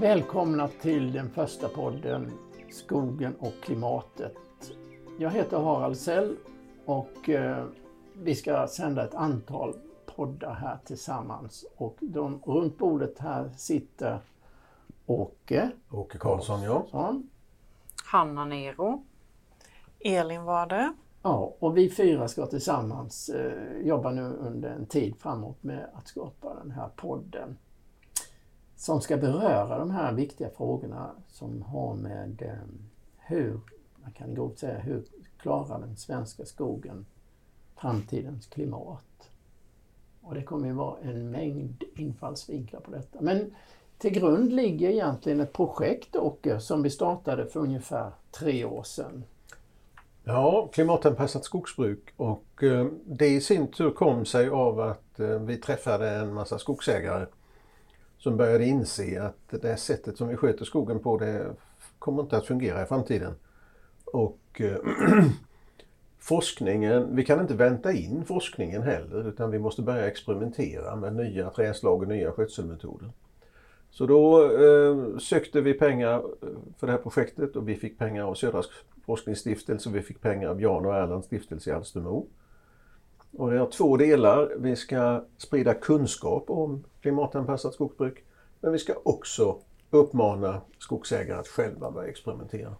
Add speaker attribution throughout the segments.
Speaker 1: Välkomna till den första podden Skogen och klimatet. Jag heter Harald Sell och eh, vi ska sända ett antal poddar här tillsammans. Och de, runt bordet här sitter Åke.
Speaker 2: Åke Karlsson, ja.
Speaker 3: Hanna Nero.
Speaker 4: Elin var det.
Speaker 1: Ja, och vi fyra ska tillsammans eh, jobba nu under en tid framåt med att skapa den här podden som ska beröra de här viktiga frågorna som har med eh, hur, man kan grovt säga, hur klarar den svenska skogen framtidens klimat? Och det kommer ju vara en mängd infallsvinklar på detta. Men till grund ligger egentligen ett projekt Åke, som vi startade för ungefär tre år sedan.
Speaker 2: Ja, klimatanpassat skogsbruk och eh, det i sin tur kom sig av att eh, vi träffade en massa skogsägare som började inse att det sättet som vi sköter skogen på det kommer inte att fungera i framtiden. Och eh, forskningen, vi kan inte vänta in forskningen heller utan vi måste börja experimentera med nya träslag och nya skötselmetoder. Så då eh, sökte vi pengar eh, för det här projektet och vi fick pengar av Södra forskningsstiftelse och vi fick pengar av Jan och Erlands stiftelse i Alstermo. Och det har två delar. Vi ska sprida kunskap om klimatanpassat skogsbruk. Men vi ska också uppmana skogsägare att själva börja experimentera.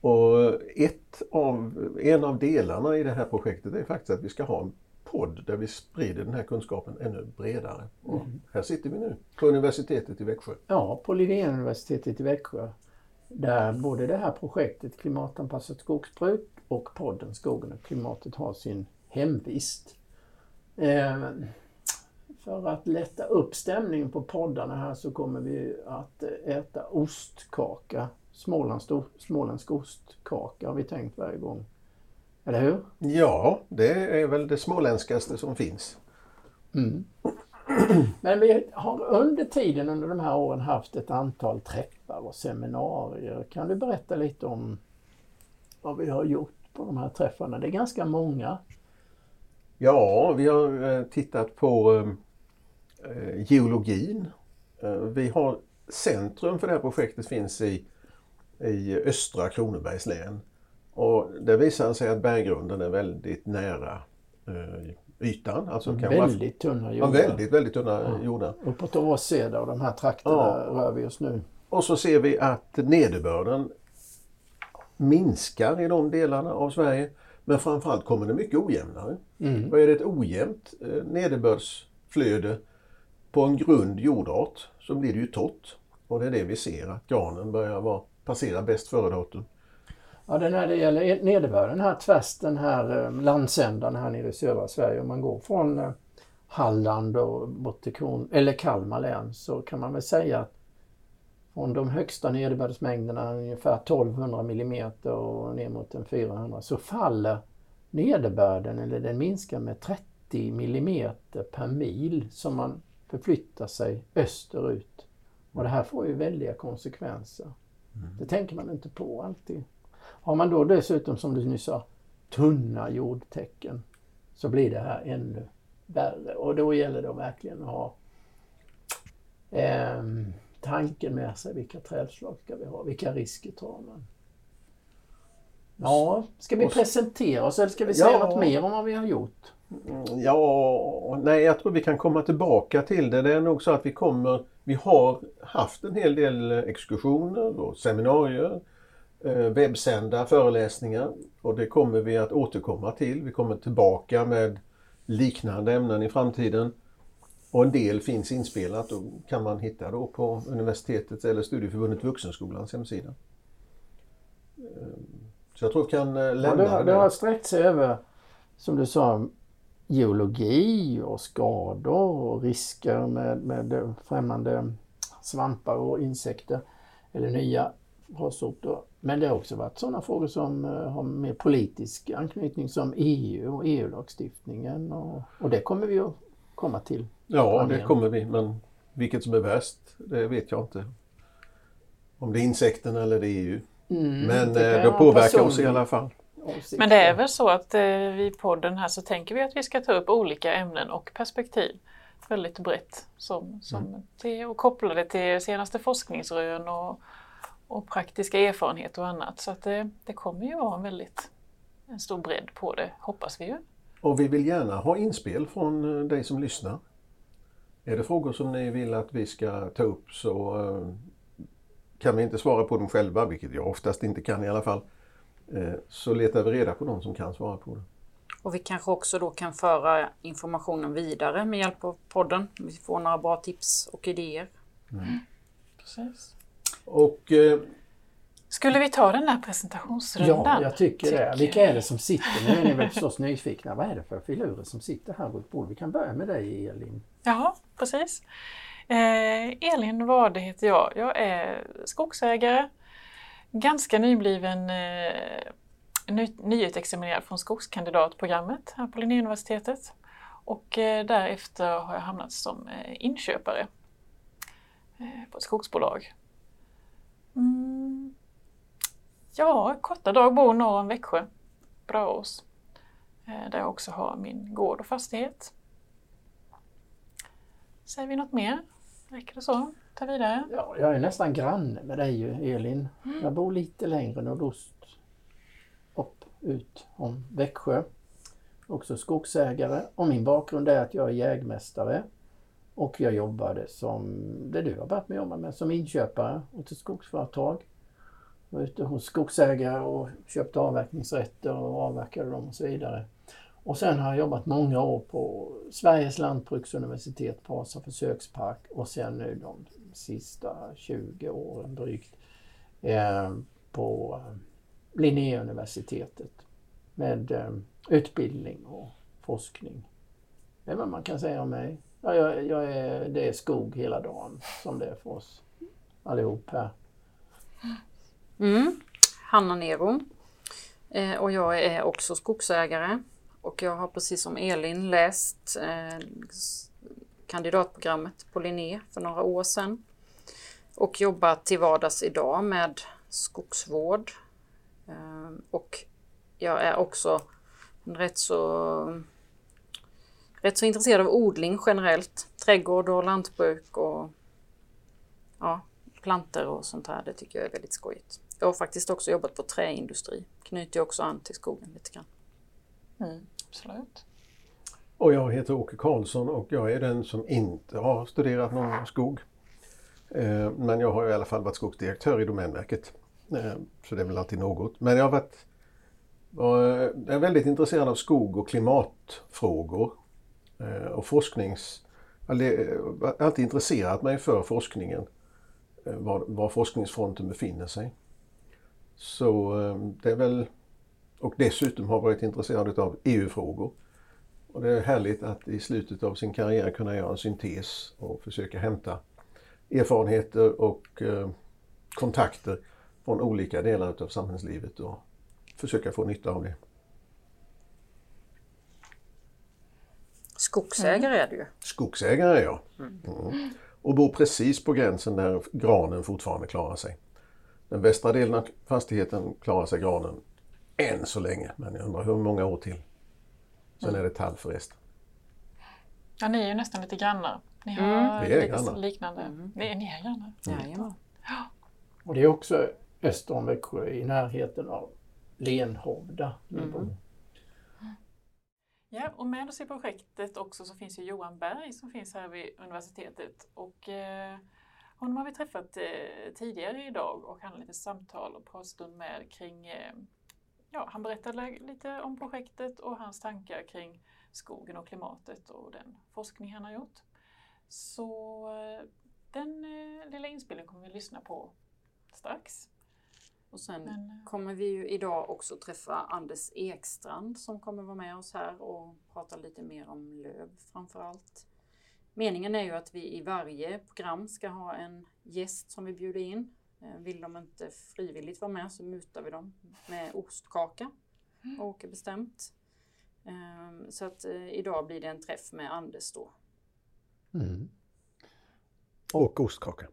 Speaker 2: Och ett av, en av delarna i det här projektet är faktiskt att vi ska ha en podd där vi sprider den här kunskapen ännu bredare. Och mm. Här sitter vi nu på universitetet i Växjö.
Speaker 1: Ja, på Linnéuniversitetet i Växjö. Där både det här projektet Klimatanpassat skogsbruk och podden Skogen och klimatet har sin hemvist. Eh, för att lätta upp stämningen på poddarna här så kommer vi att äta ostkaka. Smålands, småländsk ostkaka har vi tänkt varje gång. Eller hur?
Speaker 2: Ja, det är väl det småländskaste som finns.
Speaker 1: Mm. Men vi har under tiden, under de här åren, haft ett antal träffar och seminarier. Kan du berätta lite om vad vi har gjort på de här träffarna? Det är ganska många.
Speaker 2: Ja, vi har eh, tittat på eh, geologin. Eh, vi har centrum för det här projektet finns i, i östra Kronobergs län. Och det visar sig att berggrunden är väldigt nära ytan. Alltså
Speaker 1: kan väldigt vara, tunna jordar.
Speaker 2: Ja, väldigt, väldigt tunna ja. jordar.
Speaker 1: Uppåt Åseda och de här trakterna ja. rör vi oss nu.
Speaker 2: Och så ser vi att nederbörden minskar i de delarna av Sverige. Men framförallt kommer det mycket ojämnare. Mm. Och är det ett ojämnt eh, nederbördsflöde på en grund jordart så blir det ju torrt. Och det är det vi ser att granen börjar vara, passera bäst före-datum.
Speaker 1: Ja, det när det gäller nederbörden här tvärs den här eh, landsändan här nere i södra Sverige. Om man går från eh, Halland och bort till Kron eller Kalmar län så kan man väl säga att från de högsta nederbördsmängderna, ungefär 1200 mm och ner mot en 400, så faller nederbörden, eller den minskar med 30 mm per mil som man förflyttar sig österut. Och det här får ju väldiga konsekvenser. Mm. Det tänker man inte på alltid. Har man då dessutom, som du nyss sa, tunna jordtäcken så blir det här ännu värre. Och då gäller det verkligen att ha eh, tanken med sig. Vilka trädslag ska vi ha? Vilka risker tar man? Ja, ska vi presentera oss eller ska vi säga ja, något mer om vad vi har gjort?
Speaker 2: Mm, ja, nej jag tror vi kan komma tillbaka till det. Det är nog så att vi kommer, vi har haft en hel del exkursioner och seminarier, eh, webbsända föreläsningar och det kommer vi att återkomma till. Vi kommer tillbaka med liknande ämnen i framtiden. Och en del finns inspelat och kan man hitta då på universitetets eller Studieförbundet Vuxenskolans hemsida. Ehm, så jag tror vi kan eh, lämna
Speaker 1: ja, det. Det har sträckt sig över, som du sa, geologi och skador och risker med, med främmande svampar och insekter eller nya rassorter. Men det har också varit sådana frågor som eh, har mer politisk anknytning som EU och EU-lagstiftningen och, och det kommer vi att komma till.
Speaker 2: Ja, det kommer vi, men vilket som är värst, det vet jag inte. Om det är insekten eller det är EU. Mm, men det, eh, det påverkar oss i alla fall.
Speaker 4: Men det är väl så att eh, vi i podden här så tänker vi att vi ska ta upp olika ämnen och perspektiv. väldigt brett som, som till, och koppla det till senaste forskningsrön och, och praktiska erfarenheter och annat. Så att det, det kommer ju vara en väldigt en stor bredd på det, hoppas vi ju.
Speaker 2: Och vi vill gärna ha inspel från eh, dig som lyssnar. Är det frågor som ni vill att vi ska ta upp så eh, kan vi inte svara på dem själva, vilket jag oftast inte kan i alla fall, eh, så letar vi reda på de som kan svara på det.
Speaker 3: Och vi kanske också då kan föra informationen vidare med hjälp av podden. Vi får några bra tips och idéer.
Speaker 4: Precis.
Speaker 2: Och
Speaker 4: Skulle vi ta den där presentationsrundan?
Speaker 1: Ja, jag tycker det.
Speaker 4: Tycker-
Speaker 1: Vilka är det som sitter? Nu är ni väl förstås nyfikna. Vad är det för filurer som sitter här runt bordet? Vi kan börja med dig Elin.
Speaker 4: Ja, precis. Eh, Elin Wade heter jag. Jag är skogsägare, ganska nybliven eh, ny, nyutexaminerad från skogskandidatprogrammet här på Linnéuniversitetet. Och eh, därefter har jag hamnat som eh, inköpare eh, på ett skogsbolag. Mm. Ja, korta drag bor norr om Växjö, Braås, eh, där jag också har min gård och fastighet. Säger vi något mer? Räcker det så? Ta vidare.
Speaker 1: Ja, jag är nästan granne med dig Elin. Jag bor lite längre nordost. Upp, ut om Växjö. Också skogsägare. Och min bakgrund är att jag är jägmästare. Och jag jobbade som, det du har börjat med jobba med, som inköpare åt ett skogsföretag. Var ute hos skogsägare och köpte avverkningsrätter och avverkade dem och så vidare. Och sen har jag jobbat många år på Sveriges lantbruksuniversitet, Pasa försökspark och sen nu de sista 20 åren drygt eh, på eh, Linnéuniversitetet med eh, utbildning och forskning. Det är vad man kan säga om mig. Ja, jag, jag är, det är skog hela dagen som det är för oss allihop här.
Speaker 3: Mm. Hanna Nero. Eh, och jag är också skogsägare. Och jag har precis som Elin läst eh, kandidatprogrammet på Linné för några år sedan. Och jobbar till vardags idag med skogsvård. Eh, och jag är också en rätt så, rätt så intresserad av odling generellt. Trädgård och lantbruk och ja, planter och sånt här. Det tycker jag är väldigt skojigt. Jag har faktiskt också jobbat på träindustri. Knyter också an till skogen lite grann.
Speaker 4: Mm, absolut.
Speaker 2: Och jag heter Åke Karlsson och jag är den som inte har studerat någon skog. Eh, Men jag har i alla fall varit skogsdirektör i Domänverket. Eh, Så det är väl alltid något. Men jag har varit var, jag är väldigt intresserad av skog och klimatfrågor. eh, Och forsknings... Jag har alltid intresserat mig för forskningen. eh, Var, var forskningsfronten befinner sig. Så eh, det är väl... Och dessutom har varit intresserad av EU-frågor. Och det är härligt att i slutet av sin karriär kunna göra en syntes och försöka hämta erfarenheter och eh, kontakter från olika delar av samhällslivet och försöka få nytta av det.
Speaker 3: Skogsägare är du ju.
Speaker 2: Skogsägare är jag. Mm. Och bor precis på gränsen där granen fortfarande klarar sig. Den västra delen av fastigheten klarar sig granen än så länge, men jag undrar hur många år till. Sen är det tall för resten.
Speaker 4: Ja, ni är ju nästan lite grannar. Ni har
Speaker 3: Mm.
Speaker 2: Vi är
Speaker 4: lite
Speaker 2: grannar.
Speaker 4: liknande. Ni, ni är grannar.
Speaker 3: Jajamän.
Speaker 1: Och det är också öster om Växjö i närheten av Lenhovda.
Speaker 3: Mm.
Speaker 4: Ja, och med oss i projektet också så finns ju Johan Berg som finns här vid universitetet. Och eh, honom har vi träffat eh, tidigare idag och han har lite samtal och pratstund med kring eh, Ja, han berättade lite om projektet och hans tankar kring skogen och klimatet och den forskning han har gjort. Så eh, den lilla inspelningen kommer vi lyssna på strax.
Speaker 3: Och sen
Speaker 4: Men,
Speaker 3: kommer vi ju idag också träffa Anders Ekstrand som kommer vara med oss här och prata lite mer om löv framför allt. Meningen är ju att vi i varje program ska ha en gäst som vi bjuder in. Eh, Vill de inte frivilligt vara med så mutar vi dem med ostkaka. Åker bestämt. Ehm, Så att eh, idag blir det en träff med Anders då.
Speaker 1: Mm.
Speaker 2: Och ostkaka.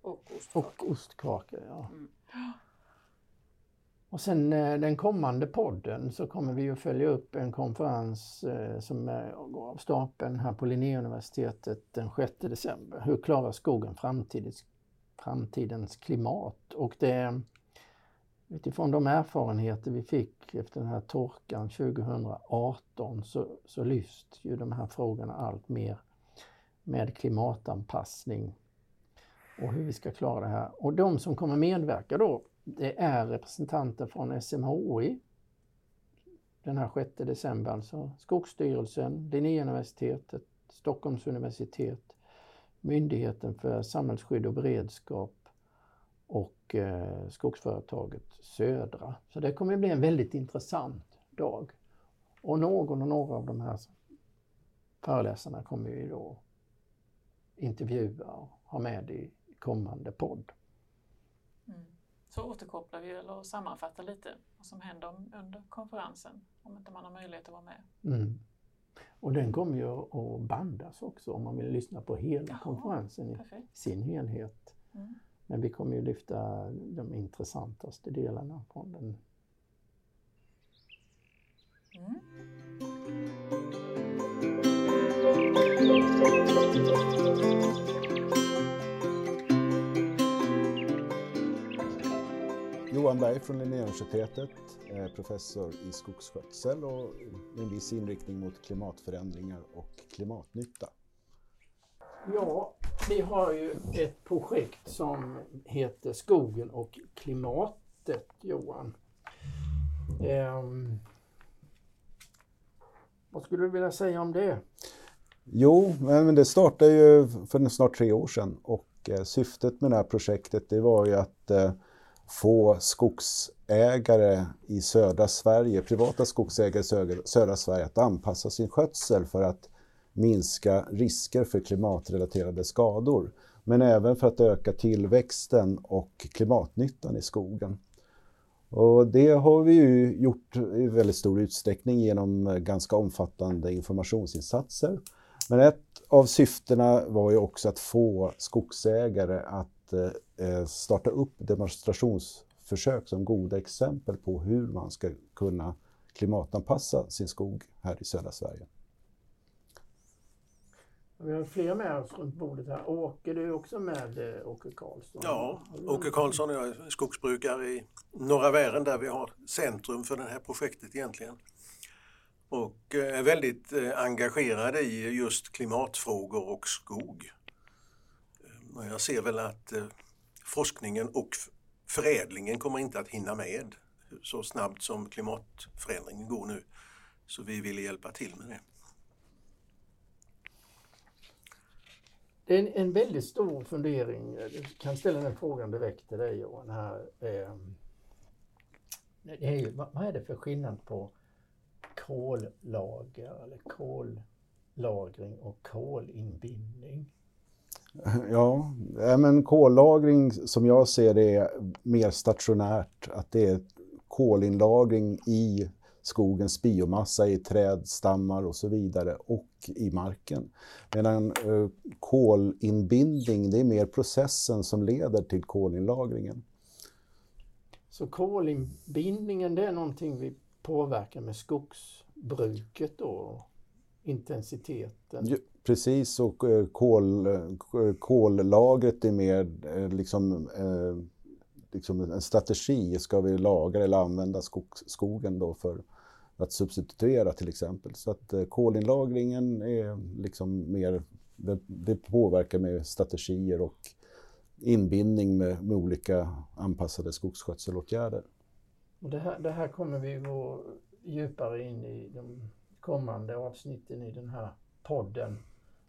Speaker 3: Och ostkaka.
Speaker 1: Och ostkaka, ja.
Speaker 3: Mm.
Speaker 1: Och sen eh, den kommande podden så kommer vi att följa upp en konferens eh, som eh, går av stapeln här på Linnéuniversitetet den 6 december. Hur klarar skogen framtidens, framtidens klimat? Och det utifrån de erfarenheter vi fick efter den här torkan 2018 så, så lyfts ju de här frågorna allt mer med klimatanpassning och hur vi ska klara det här. Och de som kommer medverka då, det är representanter från SMHI den här 6 december, alltså Skogsstyrelsen, Linnéuniversitetet, Stockholms universitet, Myndigheten för samhällsskydd och beredskap och eh, skogsföretaget Södra. Så det kommer att bli en väldigt intressant dag. Och någon och några av de här föreläsarna kommer vi då intervjua och ha med i kommande podd.
Speaker 4: Mm. Så återkopplar vi eller sammanfattar lite vad som händer under konferensen om inte man har möjlighet att vara med.
Speaker 1: Mm. Och den kommer ju att bandas också om man vill lyssna på hela Jaha, konferensen i perfekt. sin helhet. Mm. Men vi kommer ju lyfta de intressantaste delarna från den. Mm.
Speaker 5: Johan Berg från Linnéuniversitetet, professor i skogsskötsel och med en viss inriktning mot klimatförändringar och klimatnytta.
Speaker 1: Ja, vi har ju ett projekt som heter Skogen och klimatet, Johan. Um, vad skulle du vilja säga om det?
Speaker 5: Jo, men det startade ju för snart tre år sedan och eh, syftet med det här projektet det var ju att eh, få skogsägare i södra Sverige, privata skogsägare i södra Sverige att anpassa sin skötsel för att minska risker för klimatrelaterade skador, men även för att öka tillväxten och klimatnyttan i skogen. Och det har vi ju gjort i väldigt stor utsträckning genom ganska omfattande informationsinsatser. Men ett av syftena var ju också att få skogsägare att eh, starta upp demonstrationsförsök som goda exempel på hur man ska kunna klimatanpassa sin skog här i södra Sverige.
Speaker 1: Vi har fler med oss runt bordet här. Åke, du är också med, eh, Åke Karlsson.
Speaker 2: Ja, Åke Karlsson och jag är skogsbrukare i norra Vären där vi har centrum för det här projektet egentligen. Och eh, är väldigt eh, engagerad i just klimatfrågor och skog. Jag ser väl att eh, forskningen och förädlingen kommer inte att hinna med så snabbt som klimatförändringen går nu. Så vi vill hjälpa till med det.
Speaker 1: Det är en, en väldigt stor fundering. Jag kan ställa den frågan direkt till dig Johan. Här. Ehm, det är ju, vad är det för skillnad på kollager eller kollagring och kolinbindning?
Speaker 5: Ja, men kollagring som jag ser det är mer stationärt. Att det är kolinlagring i skogens biomassa i trädstammar och så vidare och i marken. Medan eh, kolinbindning, det är mer processen som leder till kolinlagringen.
Speaker 1: Så kolinbindningen det är någonting vi påverkar med skogsbruket då? Intensiteten?
Speaker 5: Precis, och eh, kol, eh, kollagret är mer eh, liksom liksom en strategi. Ska vi lagra eller använda skog, skogen då för att substituera till exempel. Så att kolinlagringen är liksom mer, det, det påverkar med strategier och inbindning med, med olika anpassade skogsskötselåtgärder.
Speaker 1: Och det, här, det här kommer vi gå djupare in i de kommande avsnitten i den här podden.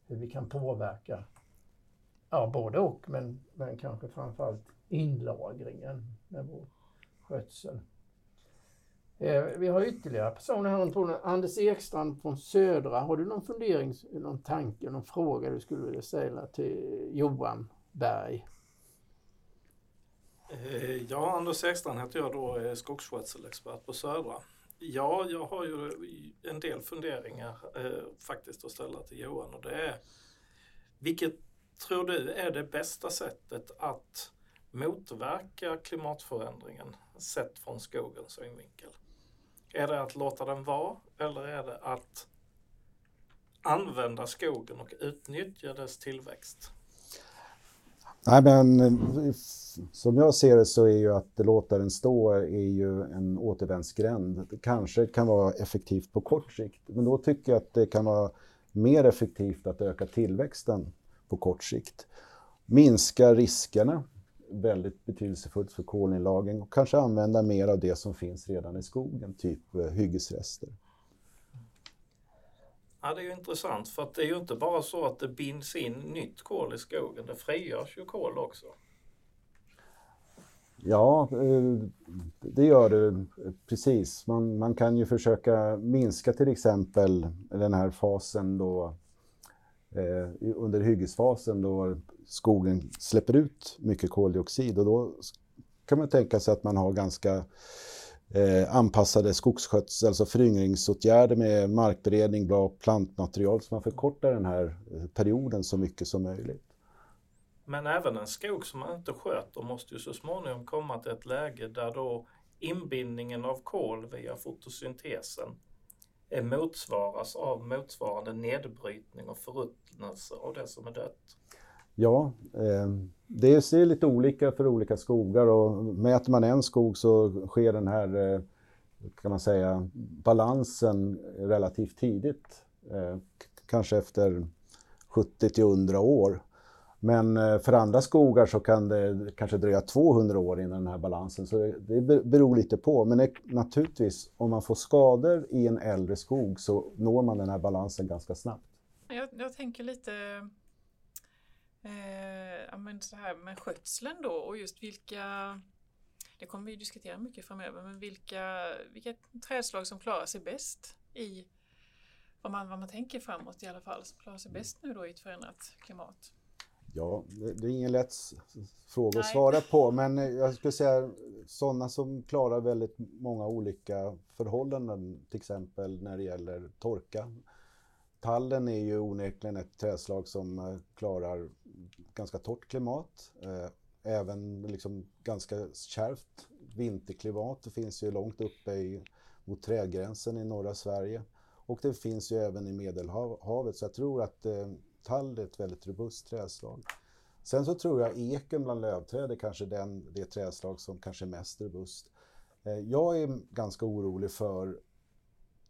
Speaker 1: Hur vi kan påverka, ja både och, men, men kanske framförallt inlagringen med vår skötsel. Eh, vi har ytterligare personer här runt Anders Ekstrand från Södra. Har du någon fundering, någon tanke, någon fråga du skulle vilja ställa till Johan Berg?
Speaker 6: Eh, ja, Anders Ekstrand heter jag då, är skogsskötselexpert på Södra. Ja, jag har ju en del funderingar eh, faktiskt att ställa till Johan och det är vilket tror du är det bästa sättet att motverka klimatförändringen sett från skogens synvinkel? Är det att låta den vara eller är det att använda skogen och utnyttja dess tillväxt?
Speaker 5: Nej, men eh, som jag ser det så är ju att låta den stå är ju en återvändsgränd. Det kanske kan vara effektivt på kort sikt, men då tycker jag att det kan vara mer effektivt att öka tillväxten på kort sikt. Minska riskerna, väldigt betydelsefullt för kolinlagring och kanske använda mer av det som finns redan i skogen, typ eh, hyggesrester.
Speaker 6: Ja, det är ju intressant för att det är ju inte bara så att det binds in nytt kol i skogen, det frigörs ju kol också.
Speaker 5: Ja, eh, det gör det eh, precis. Man, man kan ju försöka minska till exempel den här fasen då eh, under hyggesfasen då skogen släpper ut mycket koldioxid och då kan man tänka sig att man har ganska eh, anpassade skogsskötsel, alltså föryngringsåtgärder med markberedning, bra plantmaterial så man förkortar den här eh, perioden så mycket som möjligt.
Speaker 6: Men även en skog som man inte sköter måste ju så småningom komma till ett läge där då inbindningen av kol via fotosyntesen motsvaras av motsvarande nedbrytning och förruttnelse av det som är dött.
Speaker 5: Ja, eh, det ser lite olika för olika skogar och mäter man en skog så sker den här, eh, kan man säga, balansen relativt tidigt. Eh, kanske efter 70 till 100 år. Men eh, för andra skogar så kan det kanske dröja 200 år innan den här balansen, så det beror lite på. Men naturligtvis, om man får skador i en äldre skog så når man den här balansen ganska snabbt.
Speaker 4: Jag, jag tänker lite eh, men så här med skötseln då och just vilka det kommer vi diskutera mycket framöver, men vilka, vilka trädslag som klarar sig bäst i vad man, vad man tänker framåt i alla fall, som klarar sig bäst nu då i ett förändrat klimat.
Speaker 5: Ja, det är ingen lätt fråga att svara på, men jag skulle säga sådana som klarar väldigt många olika förhållanden, till exempel när det gäller torka. Tallen är ju onekligen ett trädslag som eh, klarar ganska torrt klimat, eh, även liksom ganska kärvt vinterklimat. Det finns ju långt uppe i, mot trädgränsen i norra Sverige och det finns ju även i Medelhavet, så jag tror att eh, tall är ett väldigt robust trädslag. Sen så tror jag eken bland lövträd är kanske den, det trädslag som kanske är mest robust. Eh, jag är ganska orolig för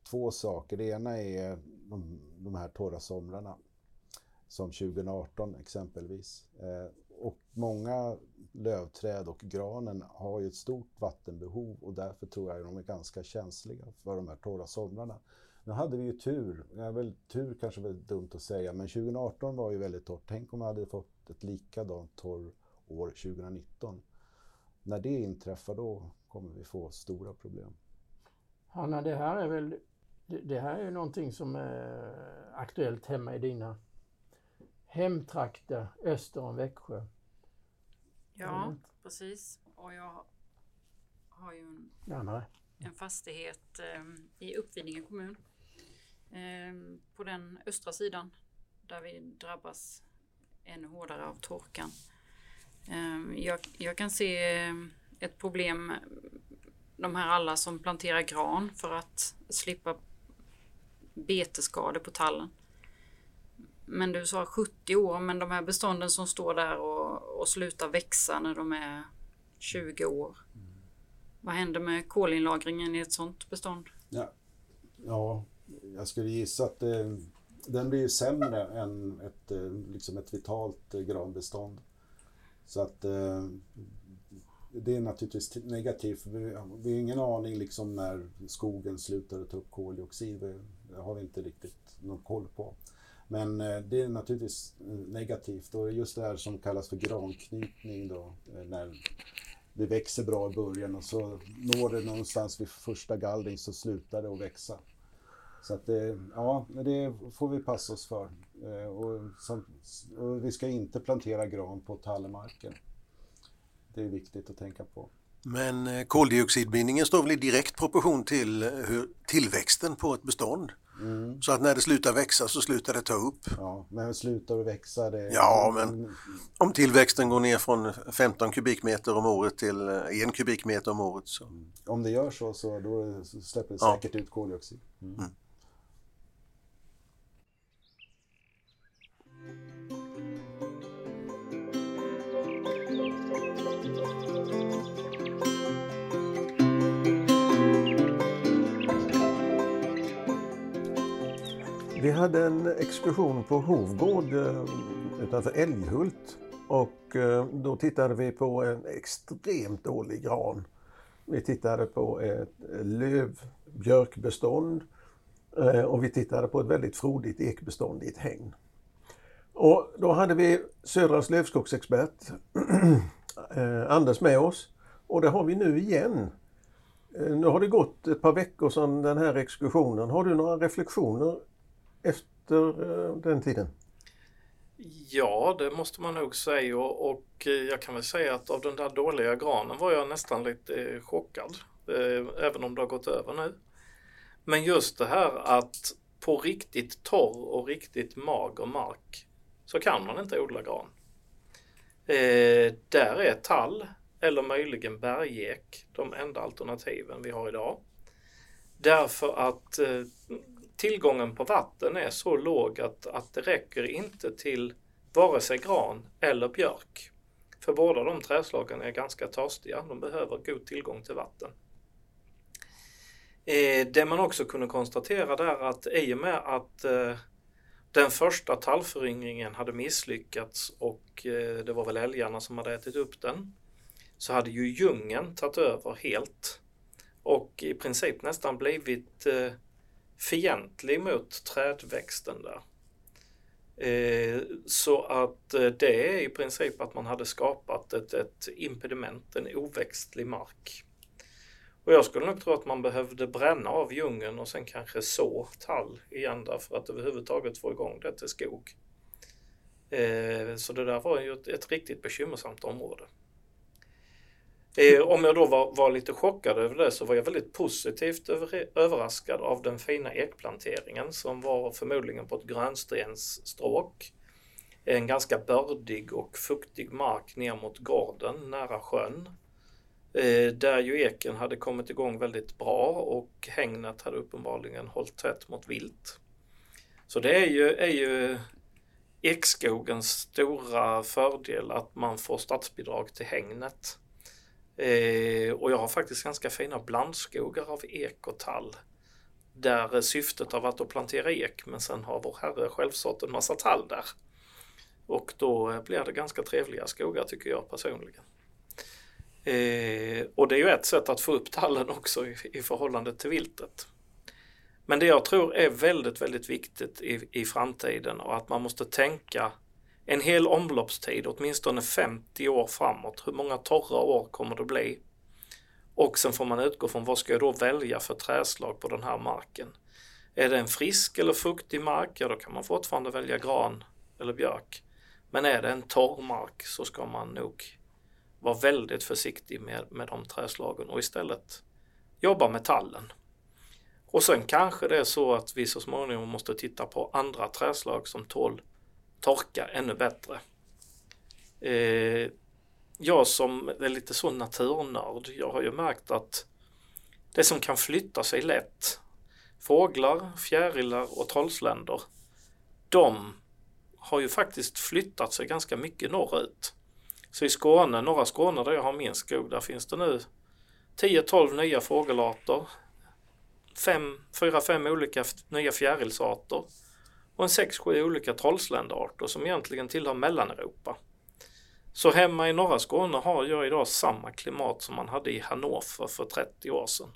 Speaker 5: två saker. Det ena är de, de här torra somrarna, som 2018 exempelvis. Eh, och många lövträd och granen har ju ett stort vattenbehov och därför tror jag att de är ganska känsliga för de här torra somrarna. Nu hade vi ju tur, ja, väl, tur kanske är dumt att säga, men 2018 var ju väldigt torrt. Tänk om vi hade fått ett likadant torr år 2019. När det inträffar då kommer vi få stora problem.
Speaker 1: Hanna, det här är väl det här är ju någonting som är aktuellt hemma i dina hemtrakter öster om Växjö.
Speaker 3: Ja, mm. precis. Och jag har ju en, en fastighet eh, i Uppvidinge kommun på den östra sidan där vi drabbas ännu hårdare av torkan. Ehm, jag, jag kan se ehm, ett problem de här alla som planterar gran för att slippa betesskador på tallen. Men du sa 70 år, men de här bestånden som står där och, och slutar växa när de är 20 år. Mm. Vad händer med kolinlagringen i ett sådant bestånd?
Speaker 5: Ja, ja jag skulle gissa att det, den blir sämre än ett, eh, liksom ett vitalt eh, granbestånd. Så att det är naturligtvis negativt. Vi, vi har ingen aning liksom när skogen slutar att ta upp koldioxid. Det har vi inte riktigt någon koll på. Men det är naturligtvis negativt och just det här som kallas för granknytning då, när det växer bra i början och så når det någonstans vid första gallring så slutar det att växa. Så att det, ja, det får vi passa oss för. Eh, och, som, och vi ska inte plantera gran på tallmarken. Det är viktigt att tänka på.
Speaker 2: Men eh, koldioxidbindningen står väl i direkt proportion till eh, hur tillväxten på ett bestånd?
Speaker 5: Mm.
Speaker 2: Så att när det slutar växa så slutar det ta upp.
Speaker 5: Ja, men slutar det växa? Det,
Speaker 2: Ja, men- Om tillväxten går ner från 15 kubikmeter om året till eh, 1 kubikmeter om året så
Speaker 5: Om det gör så, så då släpper det
Speaker 2: Ja.
Speaker 5: säkert ut koldioxid. Mm.
Speaker 2: Vi hade en exkursion på Hovgård eh, utanför Älghult och eh, då tittade vi på en extremt dålig gran. Vi tittade på ett lövbjörkbestånd eh, och vi tittade på ett väldigt frodigt ekbestånd i ett hägn. Och då hade vi Södras lövskogsexpert Anders med oss och det har vi nu igen. Nu har det gått ett par veckor sedan den här exkursionen. Har du några reflektioner efter eh, den tiden?
Speaker 6: Ja, det måste man nog säga och, eh, jag kan väl säga att av den där dåliga granen var jag nästan lite eh, chockad. Även om det har gått över nu. Men just det här att på riktigt torr och riktigt mager mark så kan man inte odla gran. Där är tall eller möjligen bergek de enda alternativen vi har idag. Därför att tillgången på vatten är så låg att, att det räcker inte till vare sig gran eller björk. För båda de träslagen är ganska törstiga. De behöver god tillgång till vatten. Eh, det man också kunde konstatera där att i och med att eh, den första tallföryngringen hade misslyckats och eh, det var väl älgarna som hade ätit upp den så hade ju djungeln tagit över helt och i princip nästan blivit eh, fientlig mot trädväxten där. Eh, så att eh, det är i princip att man hade skapat ett, ett impediment, en oväxtlig mark. Och jag skulle nog tro att man behövde bränna av djungeln och sen kanske så tall igen där för att överhuvudtaget få igång det till skog. Eh, så det där var ju ett, ett riktigt bekymmersamt område. Eh, om jag då var, var lite chockad över det så var jag väldigt positivt över, överraskad av den fina ekplanteringen som var förmodligen på ett grönstensstråk. En ganska bördig och fuktig mark ner mot gården nära sjön. Eh, där ju eken hade kommit igång väldigt bra och hängnet hade uppenbarligen hållit tätt mot vilt. Så det är ju, är ju ekskogens stora fördel att man får statsbidrag till hängnet. Eh, och jag har faktiskt ganska fina blandskogar av ek och tall. Där syftet har varit att plantera ek men sen har vår herre själv sått en massa tall där. Och då blir det ganska trevliga skogar tycker jag personligen. Eh, och det är ju ett sätt att få upp tallen också i, i förhållande till viltet. Men det jag tror är väldigt, väldigt viktigt i, i framtiden och att man måste tänka en hel omloppstid, åtminstone 50 år framåt. Hur många torra år kommer det bli? Och sen får man utgå från vad ska jag då välja för träslag på den här marken? Är det en frisk eller fuktig mark, ja då kan man fortfarande välja gran eller björk. Men är det en torr mark så ska man nog vara väldigt försiktig med, med de träslagen och istället jobba med tallen. Och sen kanske det är så att vi så småningom måste titta på andra träslag som tål torka ännu bättre. Eh, jag som är lite så naturnörd, jag har ju märkt att det som kan flytta sig lätt, fåglar, fjärilar och trollsländor, de har ju faktiskt flyttat sig ganska mycket norrut. Så i Skåne, norra Skåne där jag har min skog, där finns det nu 10-12 nya fågelarter, 4-5 olika nya fjärilsarter och en 6-7 olika trollsländerarter som egentligen tillhör Mellaneuropa. Så hemma i norra Skåne har jag idag samma klimat som man hade i Hannover för 30 år sedan.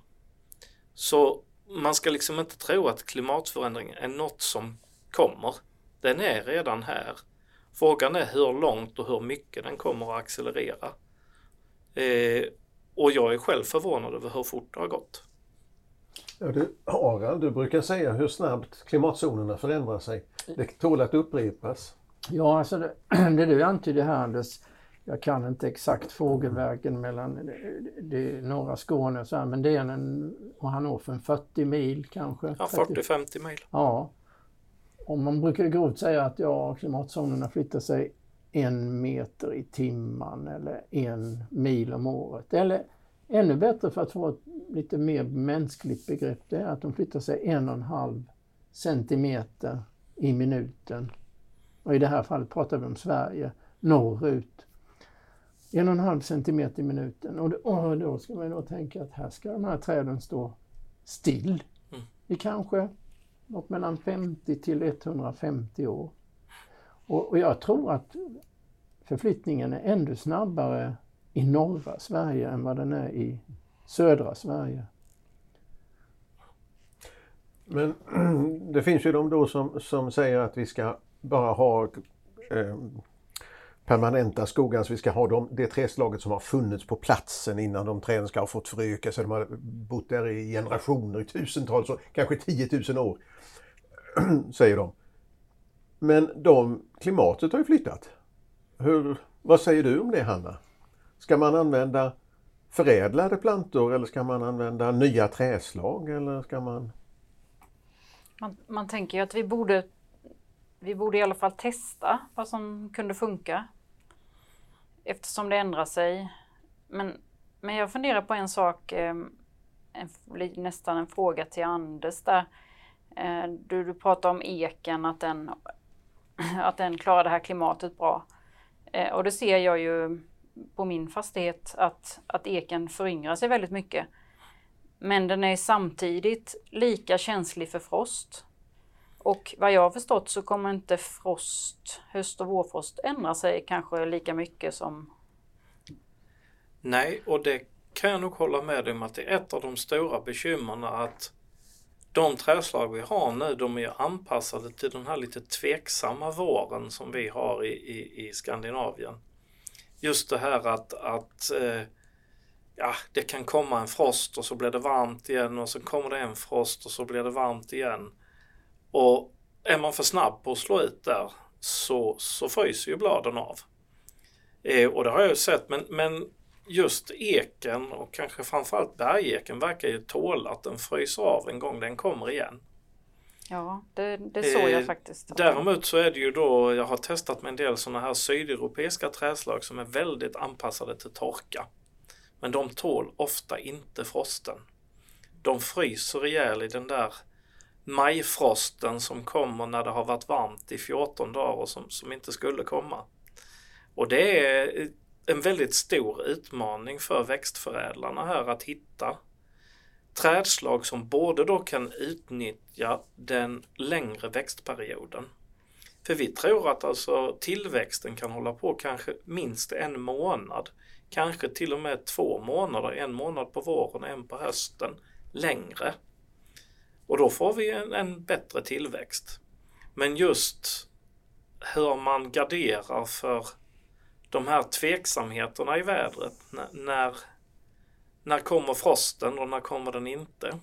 Speaker 6: Så man ska liksom inte tro att klimatförändringen är något som kommer. Den är redan här. Frågan är hur långt och hur mycket den kommer att accelerera. Eh, och jag är själv förvånad över hur fort det har gått.
Speaker 2: Ja, du, Harald, du brukar säga hur snabbt klimatzonerna förändrar sig. Det tål att upprepas.
Speaker 1: Ja, alltså det, det du antyder här Anders, jag kan inte exakt fågelvägen mellan det, det norra Skåne och så här, men det är en, och Hannover, 40 mil kanske.
Speaker 6: Ja, 40-50 mil.
Speaker 1: Ja. Och man brukar grovt säga att ja, klimatzonerna flyttar sig en meter i timmen eller en mil om året. Eller ännu bättre för att få ett lite mer mänskligt begrepp, det är att de flyttar sig en och en halv centimeter i minuten. Och i det här fallet pratar vi om Sverige, norrut. En och en halv centimeter i minuten. Och då, och då ska man då tänka att här ska de här träden stå still
Speaker 6: Mm.
Speaker 1: i kanske något mellan 50 till 150 år. Och, och jag tror att förflyttningen är ännu snabbare i norra Sverige än vad den är i södra Sverige.
Speaker 2: Men det finns ju de då som, som säger att vi ska bara ha eh, permanenta skogar, så vi ska ha de, det träslaget som har funnits på platsen innan de träden ska ha fått föröka sig. De har bott där i generationer, i tusentals år, kanske 10 000 år, säger de. Men de, klimatet har ju flyttat. Hur, vad säger du om det Hanna? Ska man använda förädlade plantor eller ska man använda nya träslag eller ska man...
Speaker 3: Man, man tänker ju att vi borde, vi borde i alla fall testa vad som kunde funka. Eftersom det ändrar sig. Men, men jag funderar på en sak, ehm, en, nästan en fråga till Anders där. Eh, du, du pratar om eken, att den, att den klarar det här klimatet bra. Eh, och det ser jag ju på min fastighet att, att eken föryngrar sig väldigt mycket. Men den är samtidigt lika känslig för frost. Och vad jag har förstått så kommer inte frost, höst och vårfrost ändra sig kanske lika mycket som...
Speaker 6: Nej, och det kan jag nog hålla med dig om att det är ett av de stora bekymren att de träslag vi har nu, de är anpassade till den här lite tveksamma våren som vi har i, i, i Skandinavien. Just det här att, att eh, ja, det kan komma en frost och så blir det varmt igen och så kommer det en frost och så blir det varmt igen. Och är man för snabb på att slå ut där så, så fryser ju bladen av. Eh, och det har jag ju sett, men, men just eken och kanske framförallt bergeken verkar ju tåla att den fryser av en gång den kommer igen.
Speaker 3: Ja, det, det såg jag
Speaker 6: Eh,
Speaker 3: faktiskt.
Speaker 6: Däremot så är det ju då, jag har testat med en del sådana här sydeuropeiska träslag som är väldigt anpassade till torka. Men de tål ofta inte frosten. De fryser ihjäl i den där majfrosten som kommer när det har varit varmt i 14 dagar och som, som inte skulle komma. Och det är en väldigt stor utmaning för växtförädlarna här att hitta trädslag som både då kan utnyttja den längre växtperioden. För vi tror att alltså tillväxten kan hålla på kanske minst en månad, kanske till och med två månader, en månad på våren och en på hösten, längre. Och då får vi en, en bättre tillväxt. Men just hur man garderar för de här tveksamheterna i vädret, när, när kommer frosten och när kommer den inte?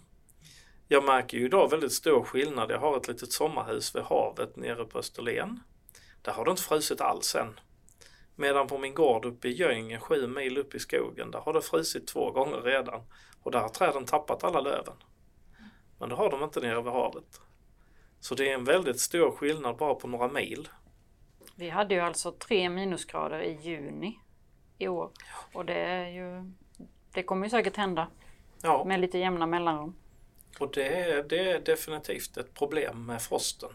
Speaker 6: Jag märker ju idag väldigt stor skillnad. Jag har ett litet sommarhus vid havet nere på Österlen. Där har det inte frusit alls än. Medan på min gård uppe i Göinge, sju mil upp i skogen, där har det frusit två gånger redan. Och där har träden tappat alla löven. Men det har de inte nere vid havet. Så det är en väldigt stor skillnad bara på några mil.
Speaker 3: Vi hade ju alltså tre minusgrader i juni i år. Och det är ju... Det kommer ju säkert hända
Speaker 6: Ja,
Speaker 3: med lite jämna mellanrum.
Speaker 6: Och det är, det är definitivt ett problem med frosten.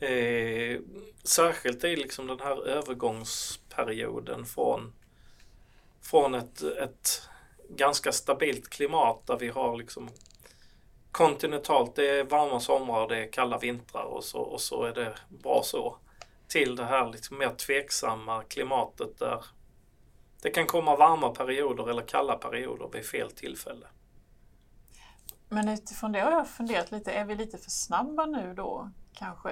Speaker 6: Eh, särskilt i liksom den här övergångsperioden från, från ett, ett ganska stabilt klimat där vi har liksom kontinentalt, det är varma somrar och det är kalla vintrar och så, och så är det bra så. Till det här lite mer tveksamma klimatet där det kan komma varma perioder eller kalla perioder vid fel tillfälle.
Speaker 4: Men utifrån det har jag funderat lite, är vi lite för snabba nu då kanske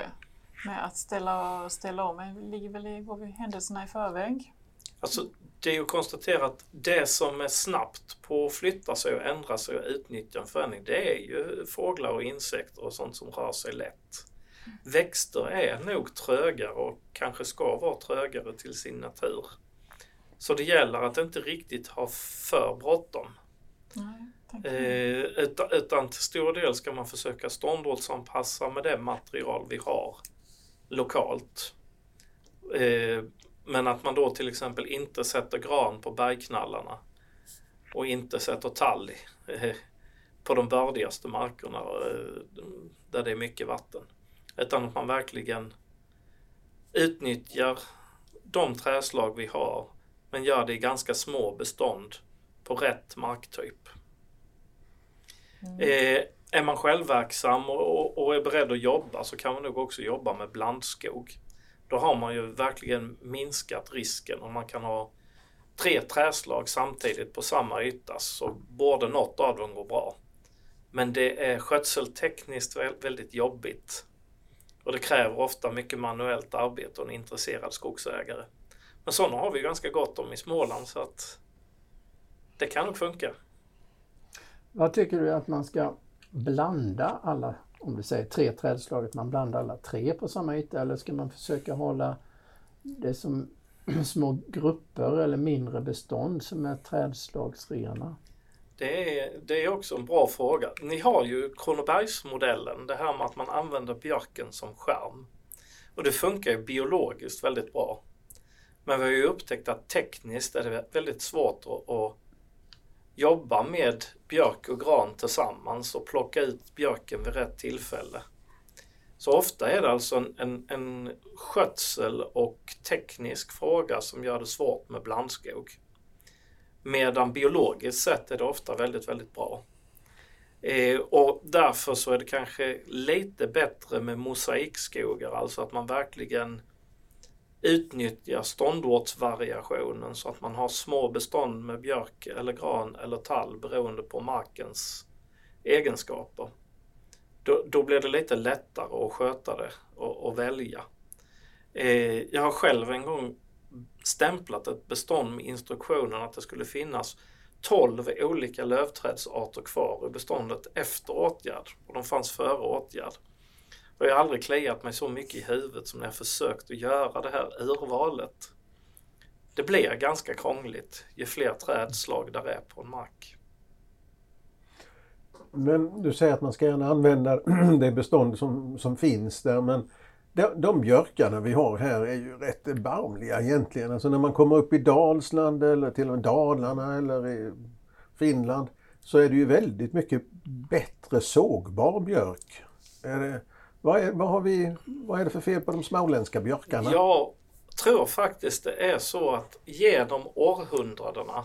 Speaker 4: med att ställa, ställa om? Vi ligger väl i, går vi händelserna i förväg?
Speaker 6: Alltså, det är ju konstaterat att det som är snabbt på att flytta sig och ändra sig och utnyttja en förändring, det är ju fåglar och insekter och sånt som rör sig lätt. Växter är nog trögare och kanske ska vara trögare till sin natur. Så det gäller att inte riktigt ha för bråttom. Eh, utan, utan till stor del ska man försöka ståndortsanpassa med det material vi har lokalt. Eh, men att man då till exempel inte sätter gran på bergknallarna och inte sätter tall eh, på de bördigaste markerna eh, där det är mycket vatten. Utan att man verkligen utnyttjar de träslag vi har men gör det i ganska små bestånd på rätt marktyp. Mm. Eh, är man självverksam och, och, är beredd att jobba så kan man nog också jobba med blandskog. Då har man ju verkligen minskat risken om man kan ha tre träslag samtidigt på samma yta så borde något av dem gå bra. Men det är skötseltekniskt väldigt jobbigt. Och det kräver ofta mycket manuellt arbete och en intresserad skogsägare. Men sådana har vi ganska gott om i Småland så att det kan nog funka.
Speaker 1: Vad tycker du att man ska blanda alla, om du säger tre trädslag, att man blandar alla tre på samma yta eller ska man försöka hålla det som små grupper eller mindre bestånd som är trädslagsrena?
Speaker 6: Det är, det är också en bra fråga. Ni har ju Kronobergsmodellen, det här med att man använder björken som skärm. Och det funkar ju biologiskt väldigt bra. Men vi har ju upptäckt att tekniskt är det väldigt svårt att, att jobba med björk och gran tillsammans och plocka ut björken vid rätt tillfälle. Så ofta är det alltså en, en, en skötsel och teknisk fråga som gör det svårt med blandskog. Medan biologiskt sett är det ofta väldigt, väldigt bra. Eh, och därför så är det kanske lite bättre med mosaikskogar, alltså att man verkligen utnyttjar ståndortsvariationen så att man har små bestånd med björk eller gran eller tall beroende på markens egenskaper. Då, då blir det lite lättare att sköta det och, och välja. Eh, jag har själv en gång stämplat ett bestånd med instruktionen att det skulle finnas 12 olika lövträdsarter kvar i beståndet efter åtgärd och de fanns före åtgärd. Och jag har aldrig kliat mig så mycket i huvudet som när jag försökt att göra det här urvalet. Det blir ganska krångligt ju fler trädslag där är på en mark.
Speaker 2: Men du säger att man ska gärna använda det bestånd som, som finns där men de, de björkarna vi har här är ju rätt erbarmliga egentligen. Alltså när man kommer upp i Dalsland eller till och med Dalarna eller i Finland så är det ju väldigt mycket bättre sågbar björk. Är det, vad, är, vad, har vi, vad är det för fel på de småländska björkarna?
Speaker 6: Jag tror faktiskt det är så att genom århundradena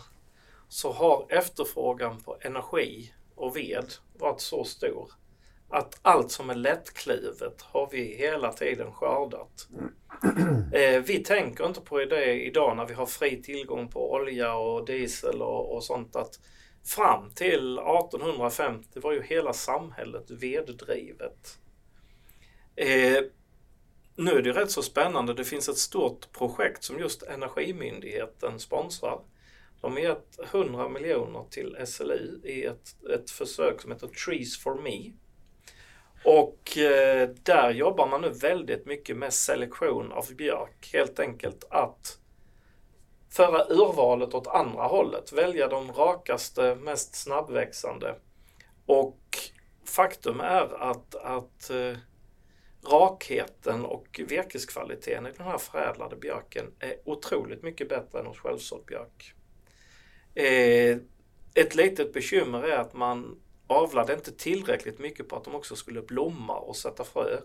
Speaker 6: så har efterfrågan på energi och ved varit så stor att allt som är lättkluvet har vi hela tiden skördat. Eh, vi tänker inte på det idag när vi har fri tillgång på olja och diesel och, och sånt att fram till 1850 var ju hela samhället veddrivet. Eh, nu är det rätt så spännande. Det finns ett stort projekt som just Energimyndigheten sponsrar. De har gett 100 miljoner till SLU i ett, ett försök som heter Trees for Me. Och eh, där jobbar man nu väldigt mycket med selektion av björk. Helt enkelt att föra urvalet åt andra hållet. Välja de rakaste, mest snabbväxande. Och faktum är att, att eh, rakheten och virkeskvaliteten i den här förädlade björken är otroligt mycket bättre än hos självsådd björk. Eh, ett litet bekymmer är att man avlade inte tillräckligt mycket på att de också skulle blomma och sätta frö.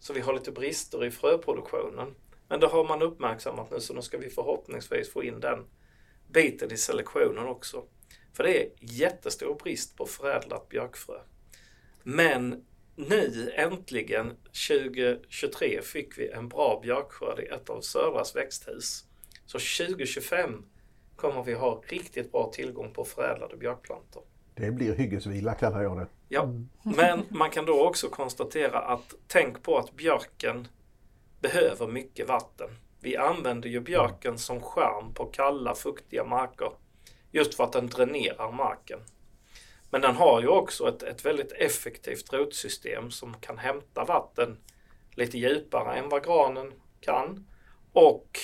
Speaker 6: Så vi har lite brister i fröproduktionen. Men det har man uppmärksammat nu så nu ska vi förhoppningsvis få in den biten i selektionen också. För det är jättestor brist på förädlat björkfrö. Men nu äntligen 2023 fick vi en bra björkskörd i ett av Södras växthus. Så 2025 kommer vi ha riktigt bra tillgång på förädlade björkplantor.
Speaker 2: Det blir hyggesvila kallar jag det.
Speaker 6: Ja, men man kan då också konstatera att tänk på att björken behöver mycket vatten. Vi använder ju björken som skärm på kalla, fuktiga marker just för att den dränerar marken. Men den har ju också ett, ett väldigt effektivt rotsystem som kan hämta vatten lite djupare än vad granen kan och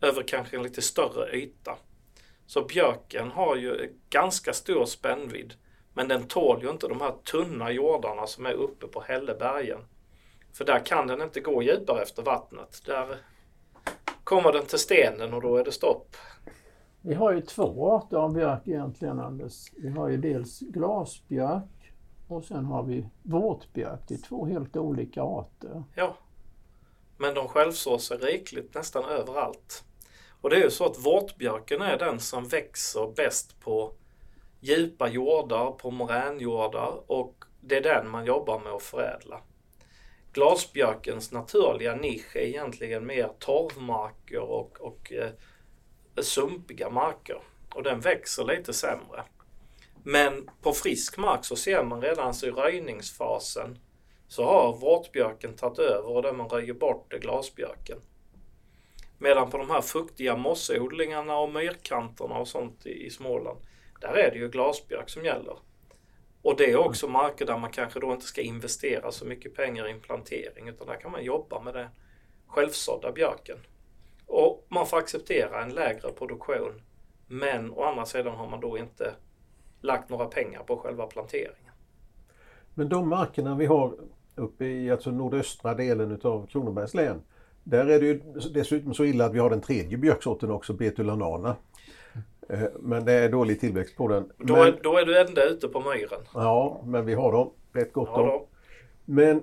Speaker 6: över kanske en lite större yta. Så björken har ju ganska stor spännvidd men den tål ju inte de här tunna jordarna som är uppe på Hällebergen. För där kan den inte gå djupare efter vattnet. Där kommer den till stenen och då är det stopp.
Speaker 1: Vi har ju två arter av björk egentligen Anders. Vi har ju dels glasbjörk och sen har vi våtbjörk. Det är två helt olika arter.
Speaker 6: Ja. Men de självsår sig rikligt nästan överallt. Och det är ju så att våtbjörken är den som växer bäst på djupa jordar, på moränjordar och det är den man jobbar med att förädla. Glasbjörkens naturliga nisch är egentligen mer torvmarker och, och eh, sumpiga marker och den växer lite sämre. Men på frisk mark så ser man redan så i röjningsfasen så har vårtbjörken tagit över och där man röjer bort är glasbjörken. Medan på de här fuktiga mossodlingarna och myrkanterna och sånt i, Småland, där är det ju glasbjörk som gäller. Och det är också marker där man kanske då inte ska investera så mycket pengar i en plantering utan där kan man jobba med den självsådda björken. Och man får acceptera en lägre produktion. Men å andra sidan har man då inte lagt några pengar på själva planteringen.
Speaker 2: Men de markerna vi har uppe i alltså nordöstra delen utav Kronobergs län. Där är det ju dessutom så illa att vi har den tredje björksorten också, Betulanana. Eh, men det är dålig tillväxt på den.
Speaker 6: Då,
Speaker 2: men,
Speaker 6: är, då är du ända ute på myren.
Speaker 2: Ja, men vi har dem rätt gott
Speaker 6: Ja,
Speaker 2: om. Men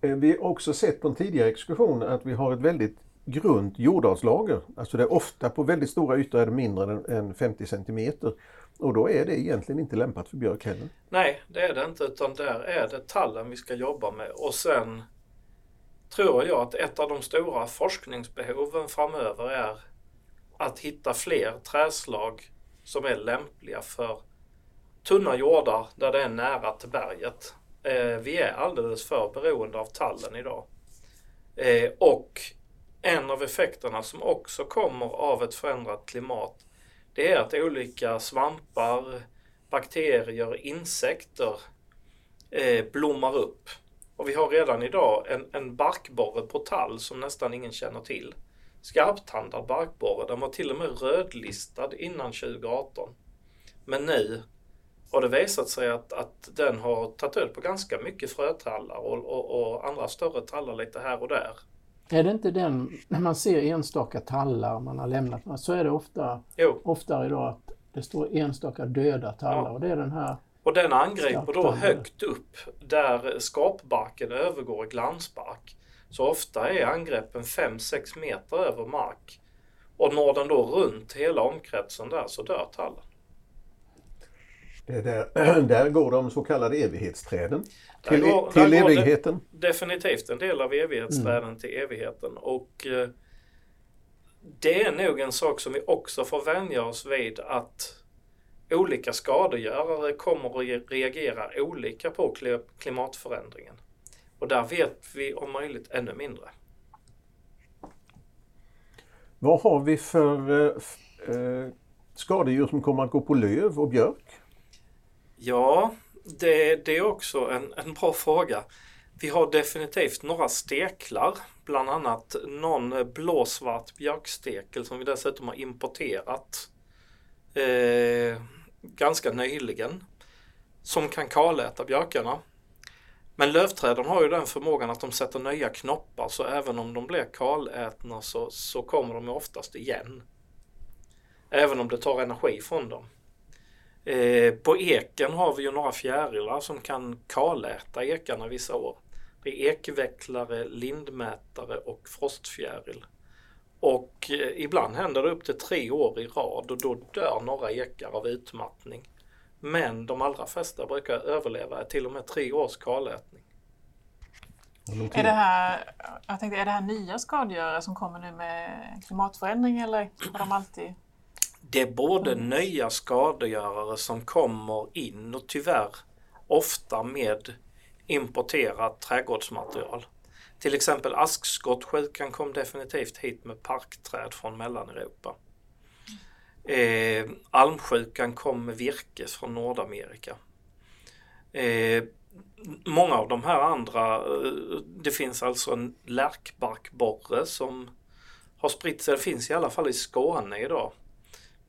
Speaker 2: eh, vi har också sett på en tidigare exkursion att vi har ett väldigt grunt jordartslager, Alltså det är ofta på väldigt stora ytor är det mindre än, än 50 centimeter. Och då är det egentligen inte lämpat för björk heller.
Speaker 6: Nej, det är det inte utan där är det tallen vi ska jobba med och sen tror jag att ett av de stora forskningsbehoven framöver är att hitta fler träslag som är lämpliga för tunna jordar där det är nära till berget. Eh, vi är alldeles för beroende av tallen idag. Eh, och en av effekterna som också kommer av ett förändrat klimat det är att olika svampar, bakterier, insekter eh, blommar upp. Och vi har redan idag en, en barkborre på tall som nästan ingen känner till. Skarptandad barkborre, den var till och med rödlistad innan 2018. Men nu har det visat sig att, att den har tagit död på ganska mycket frötallar och, och, och andra större tallar lite här och där.
Speaker 1: Är det inte den, när man ser enstaka tallar man har lämnat, så är det ofta,
Speaker 6: Jo,
Speaker 1: oftare idag att det står enstaka döda tallar
Speaker 6: Ja.
Speaker 1: och det är den här
Speaker 6: och den angriper då högt upp där skapbarken övergår i glansbark. Så ofta är angreppen 5-6 meter över mark. Och når den då runt hela omkretsen där så dör tallen.
Speaker 2: Är där, där går de så kallade evighetsträden.
Speaker 6: Där
Speaker 2: Till,
Speaker 6: går-
Speaker 2: till
Speaker 6: där går det-
Speaker 2: evigheten.
Speaker 6: definitivt en del av evighetsträden till evigheten. Och eh, det är nog en sak som vi också får vänja oss vid att olika skadegörare kommer att re- reagera olika på kli- klimatförändringen. Och där vet vi om möjligt ännu mindre.
Speaker 2: Vad har vi för eh, eh, skadedjur som kommer att gå på löv och björk?
Speaker 6: Ja, det, det är också en, en bra fråga. Vi har definitivt några steklar, bland annat någon blåsvart björkstekel som vi dessutom har importerat eh, ganska nyligen. Som kan kaläta björkarna. Men lövträden har ju den förmågan att de sätter nya knoppar så även om de blir kalätna så, så kommer de oftast igen. Även om det tar energi från dem. Eh, på eken har vi ju några fjärilar som kan kaläta ekarna vissa år. Det är ekvecklare, lindmätare och frostfjäril. Och eh, ibland händer det upp till tre år i rad och då dör några ekar av utmattning. Men de allra flesta brukar överleva till och med tre års kalätning.
Speaker 4: Är det, här, jag tänkte, är det här nya skadegörare som kommer nu med klimatförändring eller har de alltid...
Speaker 6: Det är både nya skadegörare som kommer in och tyvärr ofta med importerat trädgårdsmaterial. Till exempel askskottsjukan kom definitivt hit med parkträd från Mellaneuropa. Eh, almsjukan kom med virke från Nordamerika. Eh, många av de här andra, eh, det finns alltså en lärkbarkborre som har spritt sig. Det finns i alla fall i Skåne idag.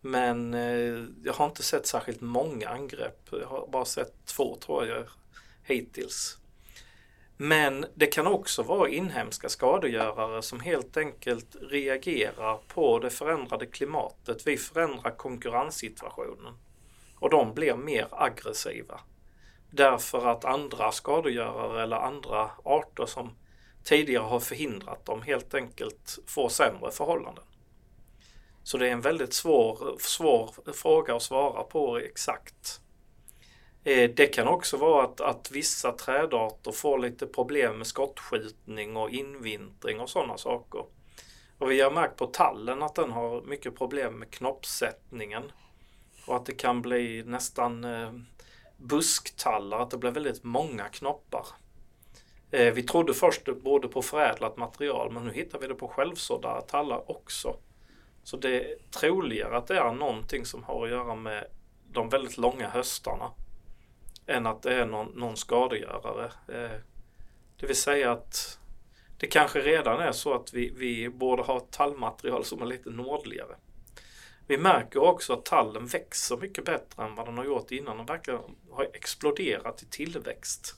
Speaker 6: Men eh, jag har inte sett särskilt många angrepp. Jag har bara sett två tror jag hittills. Men det kan också vara inhemska skadegörare som helt enkelt reagerar på det förändrade klimatet. Vi förändrar konkurrenssituationen och de blir mer aggressiva. Därför att andra skadegörare eller andra arter som tidigare har förhindrat dem helt enkelt får sämre förhållanden. Så det är en väldigt svår, svår fråga att svara på exakt. Eh, det kan också vara att, att vissa trädarter får lite problem med skottskjutning och invintring och sådana saker. Och vi har märkt på tallen att den har mycket problem med knoppsättningen. Och att det kan bli nästan eh, busktallar, att det blir väldigt många knoppar. Eh, vi trodde först det berodde på förädlat material men nu hittar vi det på självsådda tallar också. Så det är troligare att det är någonting som har att göra med de väldigt långa höstarna än att det är någon, någon skadegörare. Eh, det vill säga att det kanske redan är så att vi, vi borde ha ett tallmaterial som är lite nordligare. Vi märker också att tallen växer mycket bättre än vad den har gjort innan. Den verkar ha exploderat i tillväxt.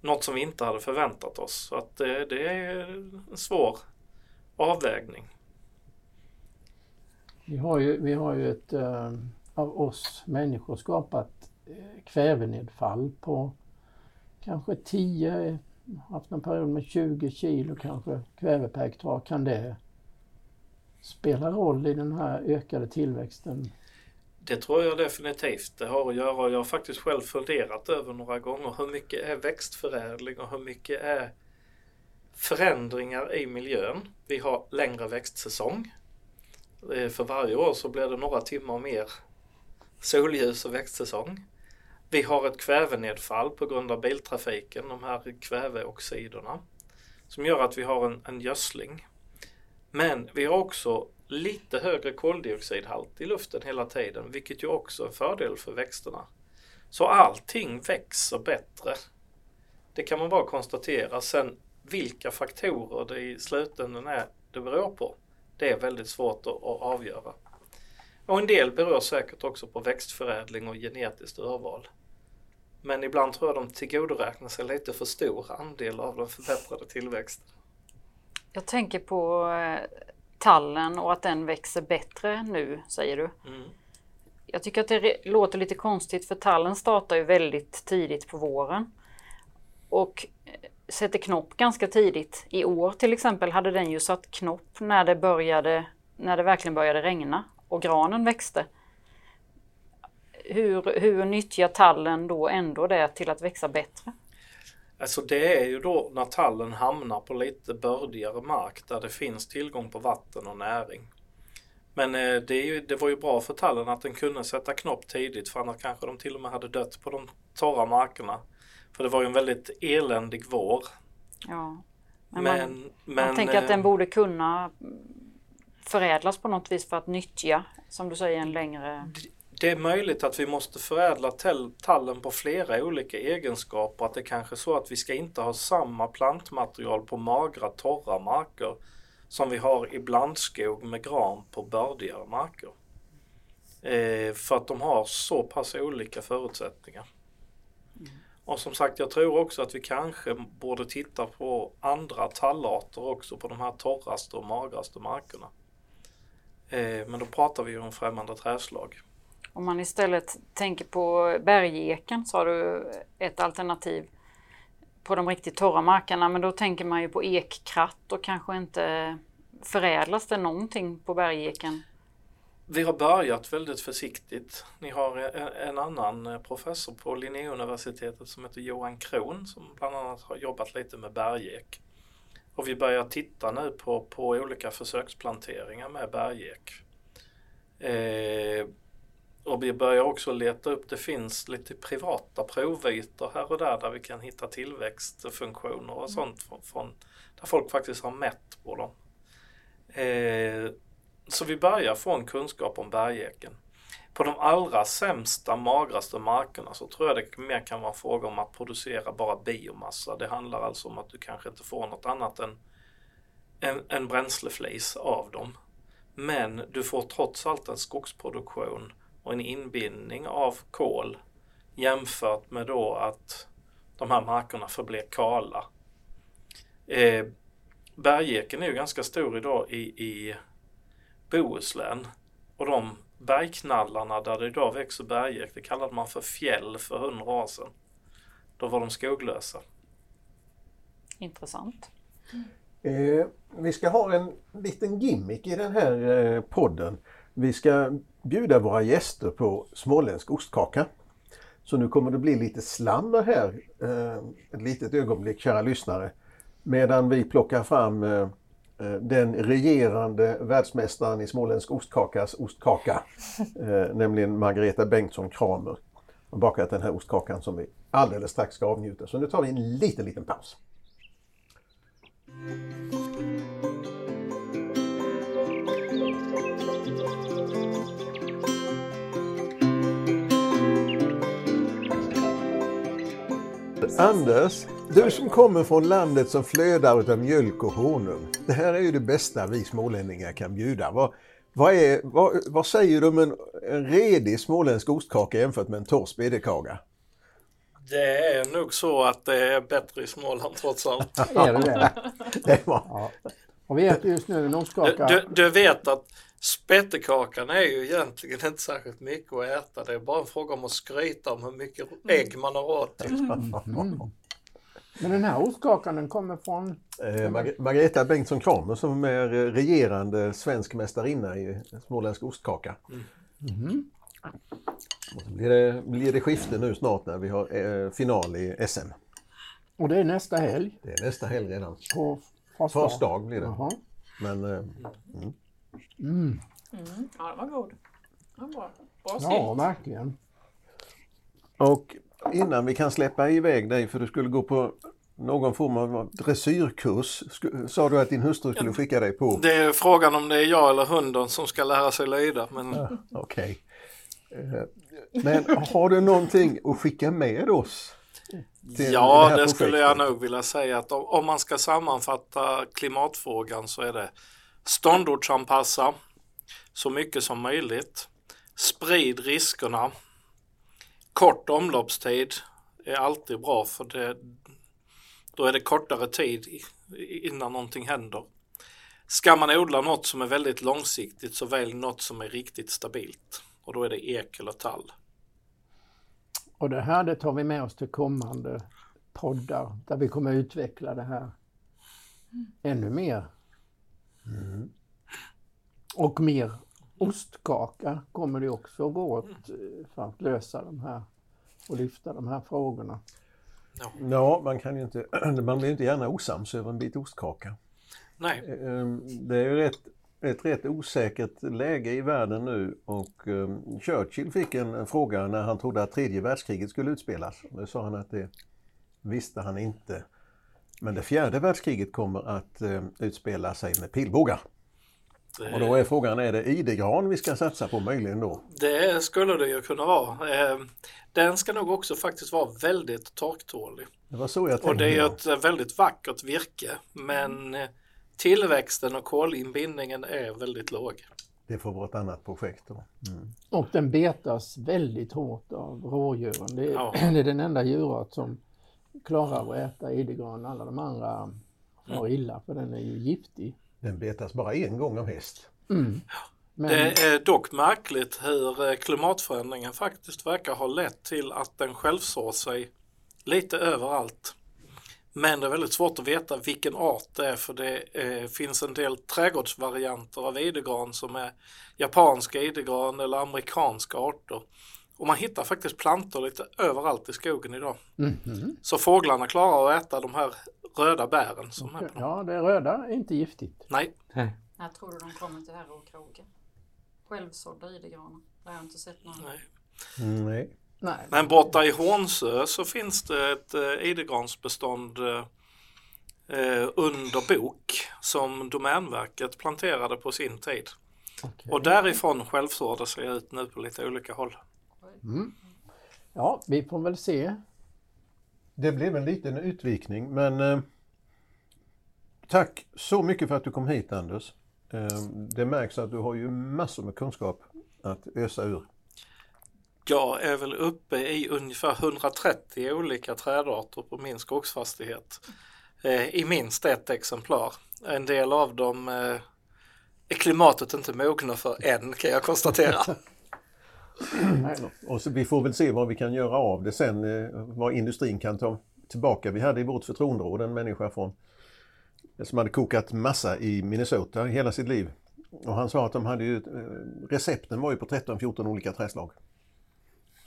Speaker 6: Något som vi inte hade förväntat oss. Så att det, det är en svår avvägning.
Speaker 1: Vi har ju, vi har ju ett äh, av oss människor skapat äh, kvävenedfall på kanske 10, haft en period med 20 kilo kanske kväve per hektar. Kan det spela roll i den här ökade tillväxten?
Speaker 6: Det tror jag definitivt det har att göra. Jag har faktiskt själv funderat över några gånger hur mycket är växtförädling och hur mycket är förändringar i miljön. Vi har längre växtsäsong. Eh, för varje år så blir det några timmar mer solljus och växtsäsong. Vi har ett kvävenedfall på grund av biltrafiken, de här kväveoxiderna, som gör att vi har en, en gödsling. Men vi har också lite högre koldioxidhalt i luften hela tiden, vilket ju också är en fördel för växterna. Så allting växer bättre. Det kan man bara konstatera. Sen vilka faktorer det i slutändan är det beror på, det är väldigt svårt att, att avgöra. Och en del beror säkert också på växtförädling och genetiskt urval. Men ibland tror jag de tillgodoräknar sig lite för stor andel av den förbättrade tillväxten.
Speaker 3: Jag tänker på eh, tallen och att den växer bättre nu, säger du. Mm. Jag tycker att det låter lite konstigt för tallen startar ju väldigt tidigt på våren. Och eh, sätter knopp ganska tidigt. I år till exempel hade den ju satt knopp när det, började, när det verkligen började regna och granen växte. Hur, hur nyttjar tallen då ändå det till att växa bättre?
Speaker 6: Alltså det är ju då när tallen hamnar på lite bördigare mark där det finns tillgång på vatten och näring. Men eh, det, ju, det, var ju bra för tallen att den kunde sätta knopp tidigt för annars kanske de till och med hade dött på de torra markerna. För det var ju en väldigt eländig vår.
Speaker 3: Ja. Men, men man, men, man tänker att den eh, borde kunna förädlas på något vis för att nyttja, som du säger, en längre...
Speaker 6: Det är möjligt att vi måste förädla tallen på flera olika egenskaper. Att det kanske är så att vi ska inte ha samma plantmaterial på magra torra marker som vi har i blandskog med gran på bördigare marker. Eh, för att de har så pass olika förutsättningar. Och som sagt, jag tror också att vi kanske borde titta på andra tallarter också på de här torraste och magraste markerna. Eh, men då pratar vi ju om främmande träslag.
Speaker 3: Om man istället tänker på bergeken så har du ett alternativ på de riktigt torra markerna men då tänker man ju på ekkratt och kanske inte förädlas det någonting på bergeken?
Speaker 6: Vi har börjat väldigt försiktigt. Ni har en annan eh, professor på Linnéuniversitetet som heter Johan Kron som bland annat har jobbat lite med bergek. Och vi börjar titta nu på, på olika försöksplanteringar med bergek. Eh, och vi börjar också leta upp, det finns lite privata provytor här och där där vi kan hitta tillväxtfunktioner och sånt från, från där folk faktiskt har mätt på dem. Eh, så vi börjar få en kunskap om bergeken. På de allra sämsta, magraste markerna så tror jag det mer kan vara fråga om att producera bara biomassa. Det handlar alltså om att du kanske inte får något annat än en, en bränsleflis av dem. Men du får trots allt en skogsproduktion och en inbindning av kol jämfört med då att de här markerna förblir kala. Eh, bergeken är ju ganska stor idag i, i Bohuslän och de bergknallarna där det idag växer bergek, det kallade man för fjäll för hundra år sedan. Då var de skoglösa.
Speaker 3: Intressant.
Speaker 2: Eh, vi ska ha en liten gimmick i den här eh, podden. Vi ska bjuda våra gäster på småländsk ostkaka. Så nu kommer det bli lite slammer här eh, ett litet ögonblick kära lyssnare. Medan vi plockar fram eh, den regerande världsmästaren i småländsk ostkakas ostkaka. Eh, nämligen Margareta Bengtsson Kramer. Har bakat den här ostkakan som vi alldeles strax ska avnjuta. Så nu tar vi en liten, liten paus. Anders, du som kommer från landet som flödar av mjölk och honung. Det här är ju det bästa vi smålänningar kan bjuda. Vad, vad, är, vad, vad säger du om en, en redig småländsk ostkaka jämfört med en torr spedekaka?
Speaker 6: Det är nog så att det är bättre i Småland trots allt.
Speaker 1: Är det det?
Speaker 2: Det var,
Speaker 1: Ja. Och vi äter just nu en
Speaker 6: Du,
Speaker 1: ostkaka.
Speaker 6: du, du vet att spettekakan är ju egentligen inte särskilt mycket att äta. Det är bara en fråga om att skryta om hur mycket ägg man har åt.
Speaker 1: Mm. Men den här ostkakan den kommer från...
Speaker 2: eh, Mar Margareta Bengtsson Kramer som är regerande svensk mästarinna i småländsk ostkaka. Och så blir, det, blir det skifte nu snart när vi har eh, final i SM.
Speaker 1: Och det är nästa helg
Speaker 2: Det är nästa helg redan.
Speaker 1: på Fars
Speaker 2: Fars dag blir det.
Speaker 1: Jaha.
Speaker 2: Men eh,
Speaker 4: Ja, den var god. Ja, bra. Bra sill.
Speaker 1: Ja, verkligen.
Speaker 2: Och innan vi kan släppa iväg dig för du skulle gå på någon form av dressyrkurs, sa du att din hustru skulle skicka dig på?
Speaker 6: Det är frågan om det är jag eller hunden som ska lära sig lyda. Men
Speaker 2: Okej. Eh, Men har du någonting att skicka med oss?
Speaker 6: ja,
Speaker 2: här
Speaker 6: det skulle jag nog vilja säga att om, om man ska sammanfatta klimatfrågan så är det ståndortsanpassa så mycket som möjligt. Sprid riskerna. Kort omloppstid är alltid bra för det, då är det kortare tid innan någonting händer. Ska man odla något som är väldigt långsiktigt så välj något som är riktigt stabilt och då är det ek eller tall.
Speaker 1: Och det här det tar vi med oss till kommande poddar där vi kommer utveckla det här ännu mer. Och mer ostkaka kommer det också gå åt eh, för att lösa de här och lyfta de här frågorna.
Speaker 2: Ja, man kan ju inte, man blir inte gärna osams över en bit ostkaka.
Speaker 6: Nej,
Speaker 2: Eh, Det är ju rätt, ett rätt osäkert läge i världen nu och eh, Churchill fick en fråga när han trodde att tredje världskriget skulle utspelas. Nu sa han att det visste han inte. Men det fjärde världskriget kommer att eh, utspela sig med pilbågar. Och då är frågan, är det idegran vi ska satsa på möjligen då?
Speaker 6: Det skulle det ju kunna vara. Eh, Den ska nog också faktiskt vara väldigt torktålig.
Speaker 2: Det var så jag tänkte.
Speaker 6: Och det är ju ett väldigt vackert virke. Men eh, tillväxten och kolinbindningen är väldigt låg.
Speaker 2: Det får vara ett annat projekt då. Mm.
Speaker 1: Och den betas väldigt hårt av rådjuren. Det är,
Speaker 6: Ja.
Speaker 1: det är den enda djurart som klarar att äta idegran. Alla de andra far illa för den är ju giftig.
Speaker 2: Den betas bara en gång av häst.
Speaker 1: Men
Speaker 6: Det är dock märkligt hur eh, klimatförändringen faktiskt verkar ha lett till att den självsår sig lite överallt. Men det är väldigt svårt att veta vilken art det är för det eh, finns en del trädgårdsvarianter av idegran som är japanska idegran eller amerikanska arter. Och man hittar faktiskt plantor lite överallt i skogen idag.
Speaker 1: Mhm.
Speaker 6: Så fåglarna klarar att äta de här röda bären som är på dem.
Speaker 1: Ja, det röda är inte giftigt.
Speaker 6: Nej,
Speaker 3: När tror du de kommer till Herre och Kroke? Självsådda idegranar. Det har jag inte sett någon.
Speaker 6: nej.
Speaker 2: Mm, nej.
Speaker 1: Nej.
Speaker 6: Men borta i Hornsö så finns det ett eh, idegransbestånd eh, eh, under bok som Domänverket planterade på sin tid.
Speaker 1: Okej.
Speaker 6: Och därifrån självsår det sig ut nu på lite olika håll.
Speaker 1: Ja, vi får väl se.
Speaker 2: Det blev en liten utvikning men eh, Tack så mycket för att du kom hit Anders. Eh, Det märks att du har ju massor med kunskap att ösa ur.
Speaker 6: Jag är väl uppe i ungefär 130 olika trädarter på min skogsfastighet. Eh, I minst ett exemplar. En del av dem eh, är klimatet inte mogna för än kan jag konstatera.
Speaker 2: Och så vi får väl se vad vi kan göra av det sen, eh, vad industrin kan ta tillbaka. Vi hade i vårt förtroenderåd en människa från, som hade kokat massa i Minnesota hela sitt liv. Och han sa att de hade ju, eh, recepten var ju på 13-14 olika träslag.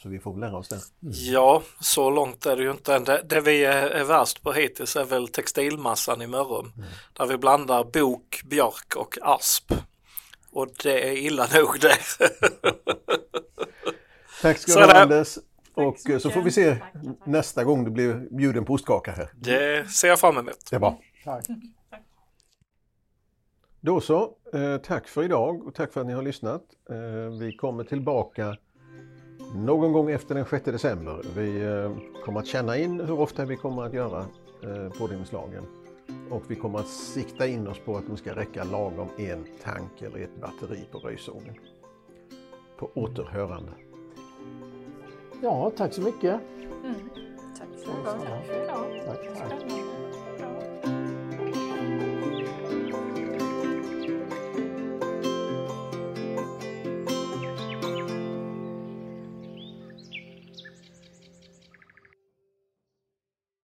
Speaker 2: Så vi får väl lära oss det.
Speaker 6: Ja, så långt är det ju inte än. Det, det vi är, är värst på hittills är väl textilmassan i Mörrum. Där vi blandar bok, björk och asp. Och det är illa nog det.
Speaker 2: Tack ska
Speaker 6: Så
Speaker 2: du ha. Anders. Och
Speaker 4: så
Speaker 2: eh, så får vi se
Speaker 4: Tack, tack.
Speaker 2: nästa gång du blir bjuden på ostkaka här.
Speaker 6: Det ser jag fram emot.
Speaker 2: Det är bra.
Speaker 1: Tack.
Speaker 2: Då så, eh, tack för idag och tack för att ni har lyssnat. Eh, vi kommer tillbaka någon gång efter den 6 december. Vi eh, kommer att känna in hur ofta vi kommer att göra pådrivningslagen. Och vi kommer att sikta in oss på att de ska räcka lagom en tank eller ett batteri på röjsågen. På återhörande.
Speaker 1: Ja, tack så mycket.
Speaker 3: Tack för idag.
Speaker 4: Tack för idag.
Speaker 1: Tack, tack.
Speaker 4: Spännande.